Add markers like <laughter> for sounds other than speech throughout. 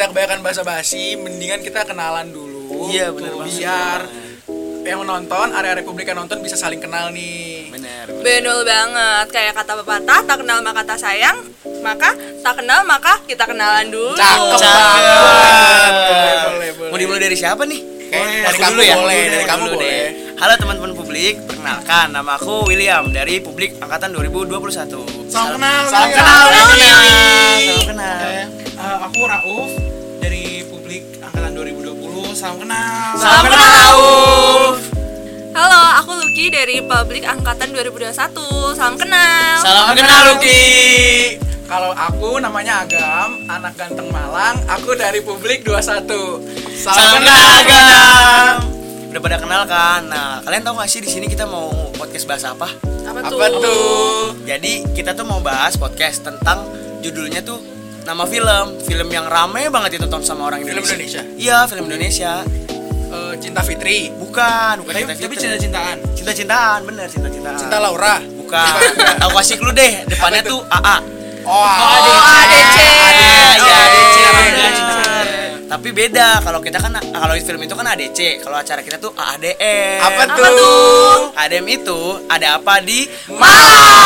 kita kebanyakan basa-basi, mendingan kita kenalan dulu. Iya, banget. Biar yang menonton, area-area publik yang nonton bisa saling kenal nih. Bener. Benul banget kayak kata pepatah tak kenal maka tak sayang maka tak kenal maka kita kenalan dulu Cakep Cakep. banget. Boleh, boleh, boleh. Mau dimulai dari siapa nih? Oke, dari kamu dulu ya. boleh, dari kamu dulu boleh. deh. Halo teman-teman publik, perkenalkan nama aku William dari Publik Angkatan 2021. Salam kenal. Salam kenal, Salam kenal. Salam kenal. Aku Rauf Salam kenal. Salam kenal halo aku Lucky dari Publik Angkatan 2021 salam kenal Salam kenal Luki. Kalau aku namanya Agam, anak ganteng Malang, aku dari Publik 21. Salam kenal Agam. Udah pada kenal kan? Nah, kalian tahu gak sih di sini kita mau podcast bahas apa? apa tuh Apa tuh? Jadi kita tuh mau bahas podcast tentang judulnya tuh nama film, film yang rame banget ditonton sama orang Film Indonesia. Indonesia? Iya, film Indonesia. Eh, Cinta Fitri, Bukan, bukan Tapi, cinta tapi Fitri. cinta-cintaan. Cinta-cintaan, bener cinta-cintaan. Cinta Laura. Bukan. Aku kasih clue deh, depannya tuh AA. Oh, Oh, ADC. Iya, ADC. iya. bener. Tapi beda kalau kita kan kalau film itu kan ADC, kalau acara kita tuh AADM. Apa tuh? tuh? ADM itu ada apa di Malang.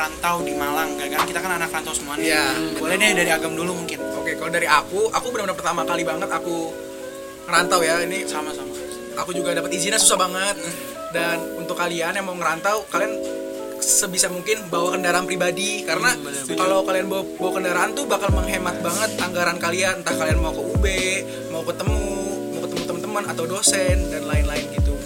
Ngerantau di Malang? Gara-gara kita kan anak rantau semua nih. Iya, Boleh deh dari Agam dulu mungkin. Oke, kalau dari aku, aku benar-benar pertama kali banget aku ngerantau ya. Ini Sama-sama. aku juga dapat izinnya susah banget. Dan untuk kalian yang mau ngerantau, kalian sebisa mungkin bawa kendaraan pribadi karena Hmm, kalau kalian bawa, bawa kendaraan tuh bakal menghemat banget anggaran kalian entah kalian mau ke UB, mau ketemu, mau ketemu teman-teman atau dosen dan lain-lain gitu.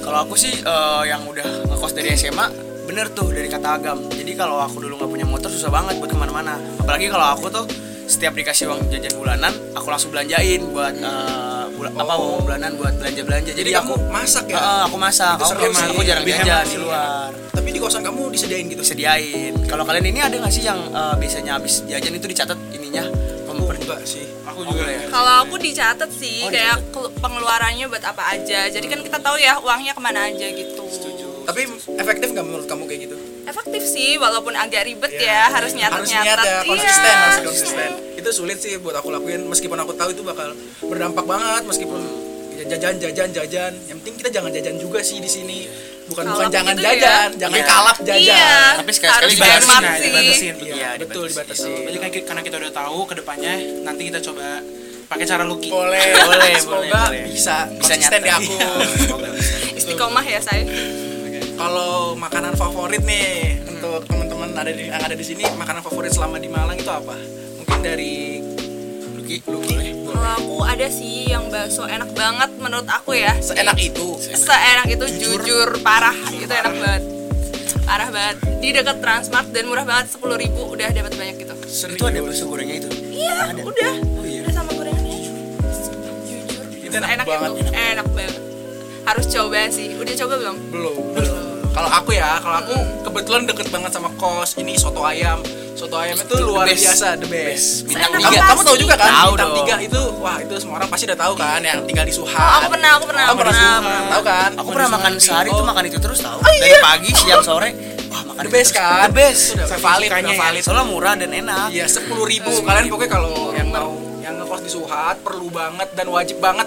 Kalau aku sih eh, yang udah ngekos dari SMA bener tuh dari kata agam. Jadi kalau aku dulu nggak punya motor susah banget buat ke mana-mana. Apalagi kalau aku tuh setiap dikasih uang jajan bulanan, aku langsung belanjain buat eh, bula- apa Oh. uang bulanan buat belanja-belanja. Jadi, Jadi, kamu aku masak ya? Eh, aku masak. Itu Aku, sih, aku jarang lebih jajan di sih. luar. Tapi di kosan kamu disediain gitu. Sediain. Kalau kalian ini ada nggak sih yang eh, biasanya habis jajan itu dicatat ininya? Enggak sih. Aku Oh, juga boleh ya. Kalau aku dicatat sih Oh, kayak pengeluarannya buat apa aja. Jadi kan kita tahu ya uangnya ke mana aja gitu. Tapi efektif nggak menurut kamu kayak gitu? Efektif sih walaupun agak ribet Iya, ya, harus harus nyatet-nyatet. niat ya Iya. konsisten harus konsisten itu sulit sih buat aku lakuin meskipun aku tahu itu bakal berdampak banget meskipun jajan jajan jajan yang penting kita jangan jajan juga sih di sini bukan Kalau bukan aku jangan gitu ya. jajan jangan Iya. kalap jajan Iya. Tapi sekali-sekali harus dibatasin ya, sih. dibatasin. Iya, Iya, betul dibatasin. dibatasi Jadi kan karena kita udah tahu ke depannya nanti kita coba pakai cara Lucky. boleh Boleh, semoga boleh, bisa Bisa konsisten di nyata. aku Semoga bisa. Istiqomah ya saya. Kalau makanan favorit nih untuk teman-teman ada di yang ada di sini makanan favorit selama di Malang itu apa mungkin dari Luki, Lucky Kalau aku ada sih yang bakso enak banget menurut aku ya. seenak itu Seenak itu jujur, parah itu enak banget. Parah banget. Di dekat Transmart dan murah banget 10.000 ribu udah dapat banyak gitu. itu ada bakso gorengnya itu. Iya, Ada. udah. Oh, iya. Udah sama gorengannya. Jujur. Itu enak banget. itu. Enak banget. Harus coba sih. Udah coba belum? belum belum kalau aku ya kalau aku kebetulan deket banget sama kos ini soto ayam soto ayam itu luar best. biasa the best Bintang Enak kamu, kamu tahu juga kan Tahu bintang dong. tiga itu wah itu semua orang pasti udah tahu kan yang tinggal di Suhat Oh, aku pernah, aku pernah, kamu aku pernah pernah, pernah. tahu kan Aku pernah makan sehari tuh makan itu terus tau. Oh, iya? Dari pagi, siang, sore. Wah, makan the itu best kan The best. Itu udah valid udah valid Soalnya murah dan enak. iya sepuluh ribu kalian pokoknya kalau yang mau yang ngekos di Suhat perlu banget dan wajib banget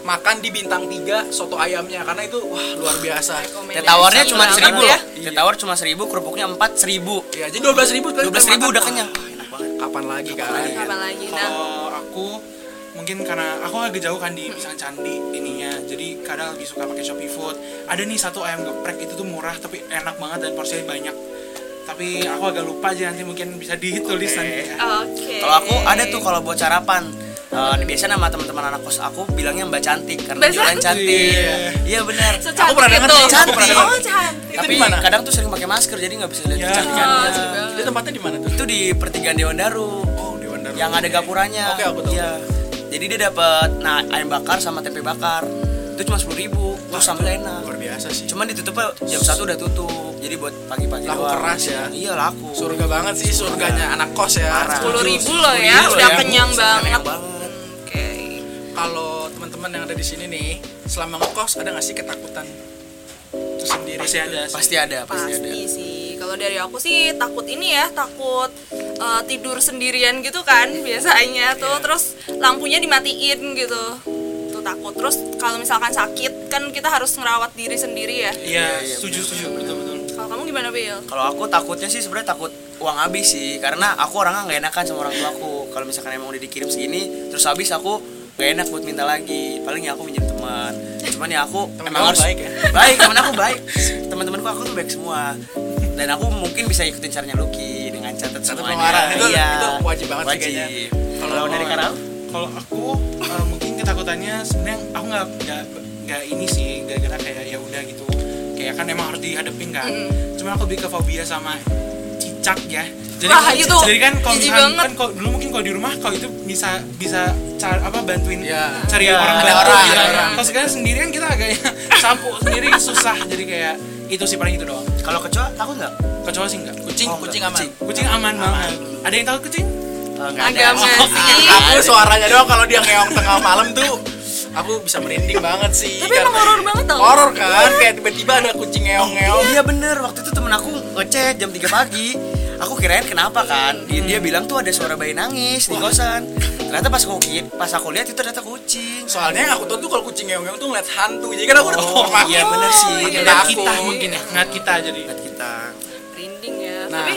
makan di bintang tiga soto ayamnya karena itu wah luar biasa Teh tawarnya cuma seribu ya. loh. Teh tawar cuma seribu, kerupuknya empat seribu. ya jadi dua belas ribu Dua belas ribu udah kenyang. Enak banget. kapan lagi kan Kapan lagi? Nah, Kalau aku mungkin karena aku agak jauh kan di pisang candi ininya jadi kadang lebih suka pakai shopee food ada nih satu ayam geprek itu tuh murah tapi enak banget dan porsinya banyak tapi aku agak lupa aja nanti mungkin bisa ditulis nanti ya. Oke. Kalau aku ada tuh kalau buat sarapan. Eh, biasa nama teman-teman anak kos aku bilangnya Mbak Cantik karena Mbak jualan Cantik. cantik. Iya. Iya benar. Secantik Aku pernah dengar pernah Cantik. Oh, cantik. Tapi kadang tuh sering pakai masker jadi nggak bisa lihat Ya. kecantikannya. Oh, itu tempatnya di mana tuh Itu di pertigaan Dewan Daru. oh di Wonder yang ada gapuranya. Oke, aku tahu. Iya. Jadi dia dapat nah ayam bakar sama tempe bakar. Itu cuma sepuluh ribu. Terus sambil enak. luar biasa sih Cuman ditutupnya jam satu udah tutup. Jadi buat pagi-pagi Laku doang. keras ya. Iya laku. surga banget sih surganya anak kos ya. Sepuluh ribu loh 10.000 ya, udah ya. kenyang Kenyang banget. Kalau teman-teman yang ada di sini nih selama ngekos ada nggak sih ketakutan tersendiri Pasti ada sih. pasti ada pasti, ada. pasti sih. Kalau dari aku sih takut ini ya takut eh, tidur sendirian gitu kan biasanya tuh. Iya. terus lampunya dimatiin gitu. Tuh takut. Terus kalau misalkan sakit kan kita harus ngerawat diri sendiri ya. Iya, setuju setuju. Betul betul. kalau kamu gimana Bill? kalau aku takutnya sih sebenarnya takut uang habis sih. Karena aku orangnya nggak enakan sama orang tua aku kalau misalkan emang udah dikirim segini terus habis aku gak enak buat minta lagi. Paling ya aku minjem teman. Cuman ya aku Temen emang harus baik ya? <laughs> baik temen aku baik. Teman-temanku aku tuh baik semua. Dan aku mungkin bisa ikutin caranya Lucky dengan catat Satu semuanya. pengeluaran. Itu- iya. itu wajib banget sih kayaknya. kalau dari Karau? Kalau aku eh, mungkin ketakutannya sebenarnya aku nggak nggak nggak ini sih gara-gara kayak ya udah gitu. Kayak kan emang harus dihadapin kan. Cuma aku lebih ke fobia sama cicak ya. Jadi, Wah, itu jadi kan kalau misalkan- banget. kan kalau dulu mungkin kalau di rumah kalau itu bisa bisa cara apa bantuin Iya. cari Iya, orang ada bantu orang, gitu. ada orang. Kalau sekarang sendirian kita agak <laughs> sampo sendiri susah jadi kayak itu sih paling itu doang. kalau kecoa takut nggak Kecuali sih enggak. kucing Oh, kucing enggak. aman Kucing aman banget. Ada yang takut kucing? Oh, nggak ada. Agak nggak sih? aku suaranya doang kalau dia ngeong tengah malam tuh aku bisa merinding banget sih Tapi emang horor banget tau. horor kan kayak tiba-tiba ada kucing ngeong-ngeong Iya bener, waktu itu temen aku ngechat jam 3 pagi Aku kirain kenapa kan Dia, dia bilang tuh ada suara bayi nangis di kosan Ternyata pas aku, pas aku lihat itu ternyata kucing soalnya yang aku tahu tuh kalau kucing ngeong-ngeong tuh ngeliat hantu jadi kan aku udah Oh, iya bener sih. Ngeliat kita mungkin ya, ngeliat kita jadi. Lihat kita Rinding ya. Nah, Tapi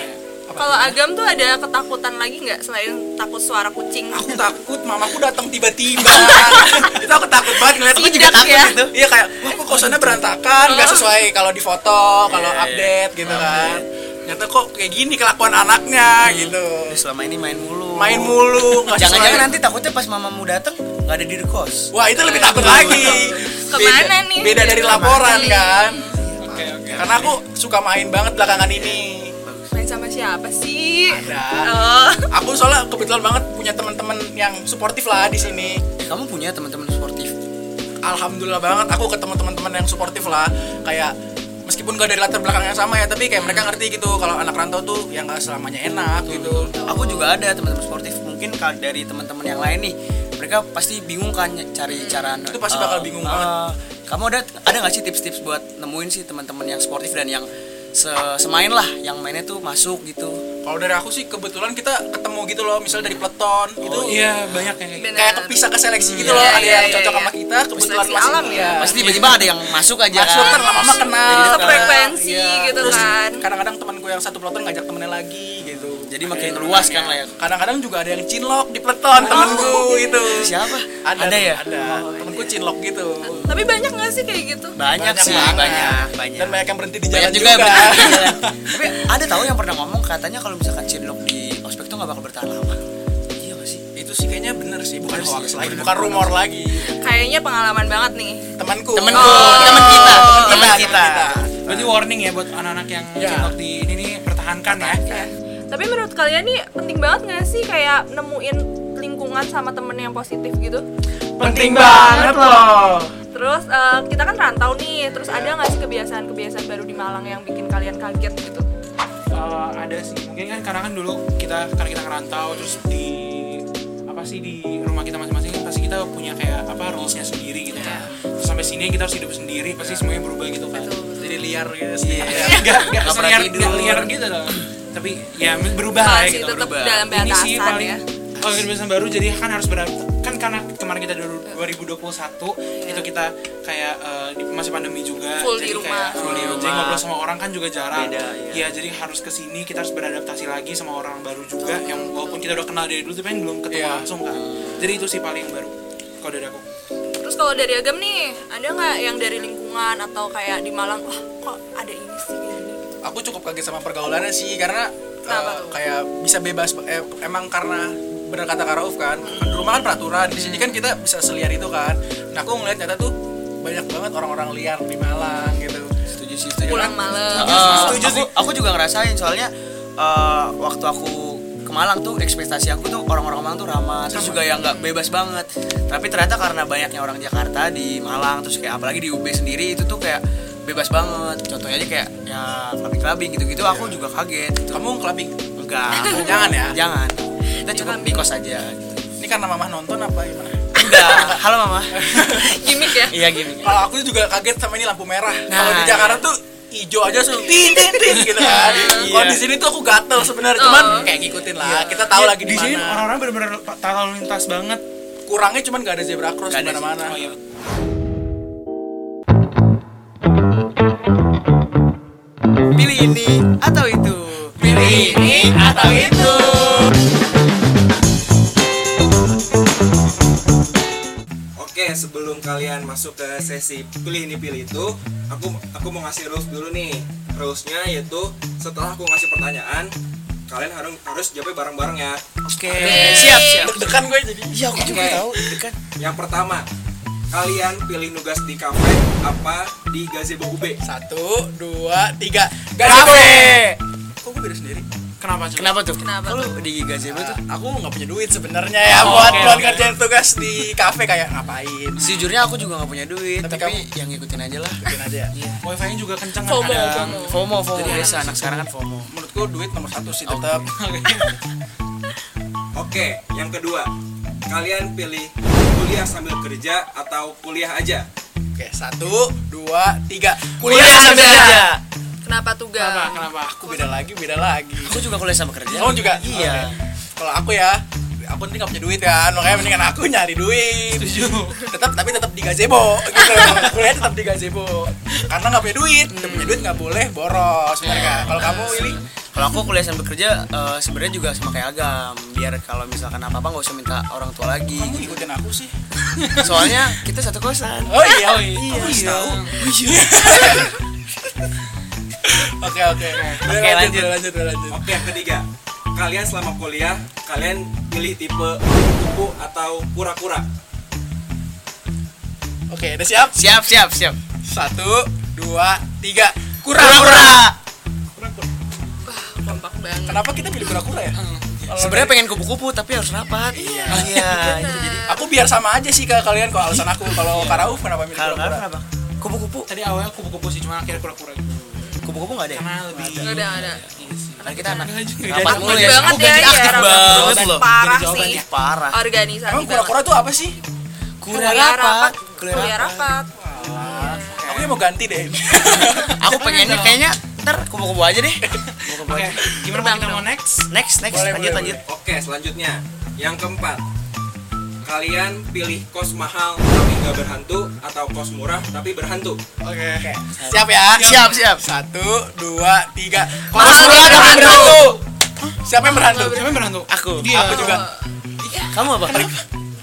kalau? Agam tuh ada ketakutan lagi nggak selain takut suara kucing? aku takut mamaku datang tiba-tiba <laughs> itu aku takut banget ngeliat Aku juga takut ya. itu. iya kayak wah kok kosannya berantakan nggak sesuai kalau di foto kalau Iya, iya. update gitu kan ternyata kok kayak gini kelakuan anaknya gitu. Dia selama ini main mulu. Main mulu Jangan-jangan nanti takutnya pas mamamu datang nggak ada di kos. Wah itu lebih takut lagi. <laughs> Ke mana Beda- nih? beda dari laporan kan? Oke oke. karena aku suka main banget belakangan ini. Main sama siapa sih? Ada. Oh. aku soalnya kebetulan banget punya teman-teman yang suportif lah di sini. Kamu punya teman-teman sportif alhamdulillah banget aku ketemu teman-teman yang suportif lah. Kayak meskipun gak dari latar belakang yang sama ya tapi kayak mereka ngerti gitu kalau anak rantau tuh yang gak selamanya enak gitu Aku juga ada teman-teman sportif Mungkin kalau dari teman-teman yang lain nih Mereka pasti bingung kan cari cara Itu pasti bakal bingung banget. Kamu ada ada nggak sih tips-tips buat nemuin sih teman-teman yang sportif dan yang se- semain lah yang mainnya tuh masuk gitu kalau dari aku sih kebetulan kita ketemu gitu loh misal dari peleton itu Iya banyak yang kayak gitu. Kayak kepisah ke seleksi gitu Iya, loh iya, ada yang iya, cocok iya. sama kita kebetulan masih alam ya. pasti tiba-tiba ada yang masuk aja masuk kan lama-lama kenal Iya. gitu kan. kadang-kadang temanku yang satu peleton ngajak temennya lagi gitu jadi makin luas kan lah ya kadang-kadang juga ada yang cinlok di peleton temenku itu siapa? Ada ada ya? ada. Temenku cinlok gitu. Tapi banyak nggak sih kayak gitu? banyak, sih banget. banyak banyak. Dan banyak yang berhenti di banyak jalan juga, juga, <laughs> tapi ada tahu yang pernah ngomong katanya kalau misalkan cinlok di ospek tuh nggak bakal bertahan lama. Iya gak sih? Itu sih kayaknya bener sih bukan hoax lagi bener. bukan rumor lagi. Kayaknya pengalaman banget nih. temanku temenku Oh. temen kita temen kita, kita. Berarti warning ya buat anak-anak yang Iya. cinlok di ini nih pertahankan ya. Tapi menurut kalian nih penting banget nggak sih kayak nemuin lingkungan sama temen yang positif gitu? penting banget loh. Terus eh, kita kan rantau nih, terus ada nggak sih kebiasaan-kebiasaan baru di Malang yang bikin kalian kaget gitu? Eh, ada sih. Mungkin kan karena kan dulu kita karena kita ngerantau terus di apa sih di rumah kita masing-masing pasti kita punya kayak apa rulesnya sendiri gitu kan. Terus sampai sini kita harus hidup sendiri pasti semuanya berubah gitu kan. Jadi liar gitu sih. Iya. <laughs> nggak nggak nggak liar gitu loh tapi ya berubah lah ya gitu tetap berubah. dalam ini sih batasan paling ya. kalau kebiasaan baru jadi kan harus beradaptasi kan karena kemarin kita dulu 2021 itu kita kayak eh, di masih pandemi juga Full jadi di rumah. kayak full di rumah jadi ngobrol sama orang kan juga jarang Beda, iya. ya jadi harus ke sini kita harus beradaptasi lagi sama orang baru juga yang walaupun kita udah kenal dari dulu tapi kan belum ketemu Iya. langsung kan jadi itu sih paling baru kalau dari aku Terus kalau dari Agam nih, ada nggak yang dari lingkungan atau kayak di Malang, wah kok ada ini sih? Aku cukup kaget sama pergaulannya sih karena Kenapa tuh? kayak bisa bebas eh, emang karena bener kata Kak Rauf kan kan di rumah kan peraturan di sini kan kita bisa seliar itu kan. Nah aku ngeliat nyata tuh banyak banget orang-orang liar di Malang gitu. Setuju sih setuju. Pulang malam. Eh, Setuju aku, aku juga ngerasain soalnya eh, waktu aku ke Malang tuh ekspektasi aku tuh orang-orang Malang tuh ramah terus juga yang nggak bebas banget. Tapi ternyata karena banyaknya orang Jakarta di Malang terus kayak apalagi di UB sendiri itu tuh kayak bebas banget contohnya aja kayak ya clubbing clubbing gitu-gitu aku juga kaget gitu. kamu clubbing enggak <laughs> Jangan ya? jangan kita cukup di kos aja gitu. ini karena mamah nonton apa gimana udah. Halo mama. <laughs> gimmick ya Iya gini. Kalau aku juga kaget sama ini lampu merah. Kalau di Nah, Jakarta tuh hijau aja langsung tin tin tin gitu kan. Kalau di sini tuh aku gatel sebenarnya, cuman Oh. kayak ngikutin lah. Kita tahu lagi di di sini orang-orang benar-benar lalu lintas banget Kurangnya cuman gak ada zebra cross di mana-mana. oh iya ini atau itu. Pilih ini atau itu. Oke, sebelum kalian masuk ke sesi pilih ini pilih itu, aku aku mau ngasih rules dulu nih. Rulesnya yaitu setelah aku ngasih pertanyaan, kalian harus harus jawabnya bareng-bareng ya. Oke. Siap siap. Deg-degan gue jadi. Iya aku juga tahu. Dekat. Yang pertama, kalian pilih nugas di kafe apa di gazebo UB? Satu, dua, tiga. Kafe. Kok gue beda sendiri? kenapa cuy Kenapa tuh? Kenapa Kalau tuh? di gazebo tuh? Aku nggak punya duit sebenarnya ya Oh, buat oke, buat oke. ngerjain tugas di kafe kayak ngapain. Sejujurnya aku juga nggak punya duit, Tapi tapi, kamu- yang ngikutin aja lah. Bikin aja. wifi nya juga kenceng FOMO, kan kadang. FOMO. FOMO, FOMO biasa anak sekarang kan FOMO. Menurutku duit nomor satu sih Oke. tetap. <laughs> Oke, yang kedua, kalian pilih kuliah sambil kerja atau kuliah aja? Oke, satu, dua, tiga. Kuliah sambil kerja. Kenapa tuh kenapa kenapa Aku beda lagi, beda lagi. Aku juga kuliah sama kerja. Oh juga? Iya. Oke. Kalau aku ya, aku nanti nggak punya duit kan, makanya mendingan aku nyari duit. setuju Tetap tapi tetap di gazebo gitu. Kuliah tetap di gazebo. Karena nggak punya duit, udah punya duit nggak boleh boros, benar nggak? Kalau kamu Willy? Kalau aku kuliah sambil kerja eh, sebenarnya juga sama kayak Agam. Biar kalau misalkan apa-apa nggak usah minta orang tua lagi. Kamu ngikutin aku sih. <laughs> Soalnya kita satu kosan. Oh iya, Oh, iya. Aku masih tahu. <laughs> Oke oke. Oke, lanjut, lanjut. lanjut. Oke, yang ketiga, kalian selama kuliah, kalian pilih tipe kupu atau kura-kura? Oke, udah siap? Siap, siap, siap. Satu, dua, tiga. Kura-kura. kompak banget Kenapa kita pilih kura-kura ya? Kalau Sebenarnya pengen kupu-kupu tapi harus rapat. Iya. Iya. itu jadi. aku biar sama aja sih ke kalian kalau alasan aku. Kalau Karauf kenapa milih kura-kura? kenapa? Kupu-kupu. tadi awalnya kupu-kupu sih cuma akhirnya kura-kura gitu Kupu-kupu nggak ada ya? karena lebih nggak ada ada iya kita anak rapat Jadi mulu ya. banget Aku ya ganti aktif rapat banget loh. parah sih. Parah. organisasi Emang kura-kura tuh apa sih? Kuliah rapat. Kuliah rapat. Aku mau ganti deh. <laughs> Aku pengennya kayaknya ntar kupu-kupu aja deh. Kupu-kupu aja. gimana kita mau next Next, next. Lanjut, lanjut. Oke, selanjutnya, yang keempat, kalian pilih kos mahal tapi nggak berhantu atau kos murah tapi berhantu? oke Oke, siap ya? Siap, siap. Satu, dua, tiga. Kos murah ada berhantu. Siapa yang berhantu? siapa yang berhantu Aku. dia Aku juga. Kamu apa?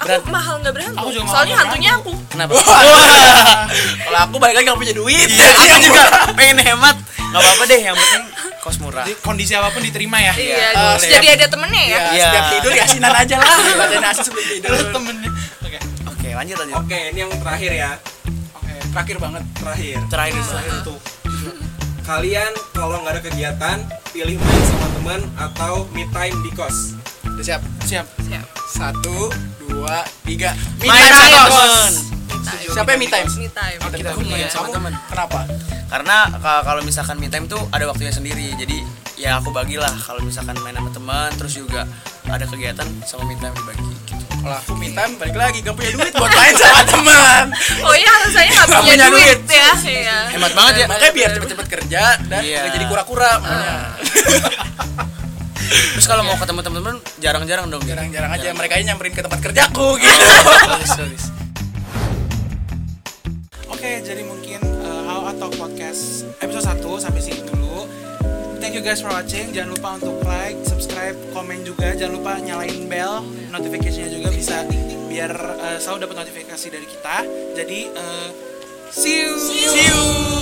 Aku mahal nggak berhantu Aku juga soalnya hantunya aku Kenapa? <laughs> Kalau aku balik lagi nggak punya duit. Iya, <laughs> aku juga pengen hemat. Gak apa-apa deh, yang penting kos murah. Jadi kondisi apa pun diterima ya iya terus setiap- jadi ada temennya ya Ya, Iya. setiap tidur ya asinan aja lah. <laughs> Bacain nasi sebelum tidur. Terus temennya oke Oke, lanjut lanjut. Oke, ini yang terakhir ya, oke Terakhir banget. terakhir. Terakhir terakhir itu Kalian kalau nggak ada kegiatan, pilih main sama teman atau me time di kos? Udah siap? siap siap Satu, dua, tiga. Me time. Siapa yang me time? me time Kita sama kamu. temen. Kenapa? Karena ka- kalau misalkan me time tuh ada waktunya sendiri. Jadi ya aku bagilah kalau misalkan main sama teman terus juga ada kegiatan sama me time dibagi gitu. Kalau aku me time balik lagi gak punya duit buat main sama <laughs> teman. oh iya alasannya nggak punya punya duit, duit. ya iya Hemat banget ya. Makanya biar cepet-cepet kerja dan Iya. nggak jadi kura-kura makanya. <laughs> Terus kalau mau ketemu teman-teman jarang-jarang dong. gitu. Jarang-jarang aja mereka ini nyamperin ke tempat kerjaku gitu. <laughs> Bagus, bagus. Oke, jadi mungkin uh, How Talk Podcast episode 1 sampai sini dulu. Thank you guys for watching. Jangan lupa untuk like, subscribe, komen juga. Jangan lupa nyalain bell, notification-nya juga bisa biar uh, selalu dapat notifikasi dari kita. Jadi uh, see you. See you.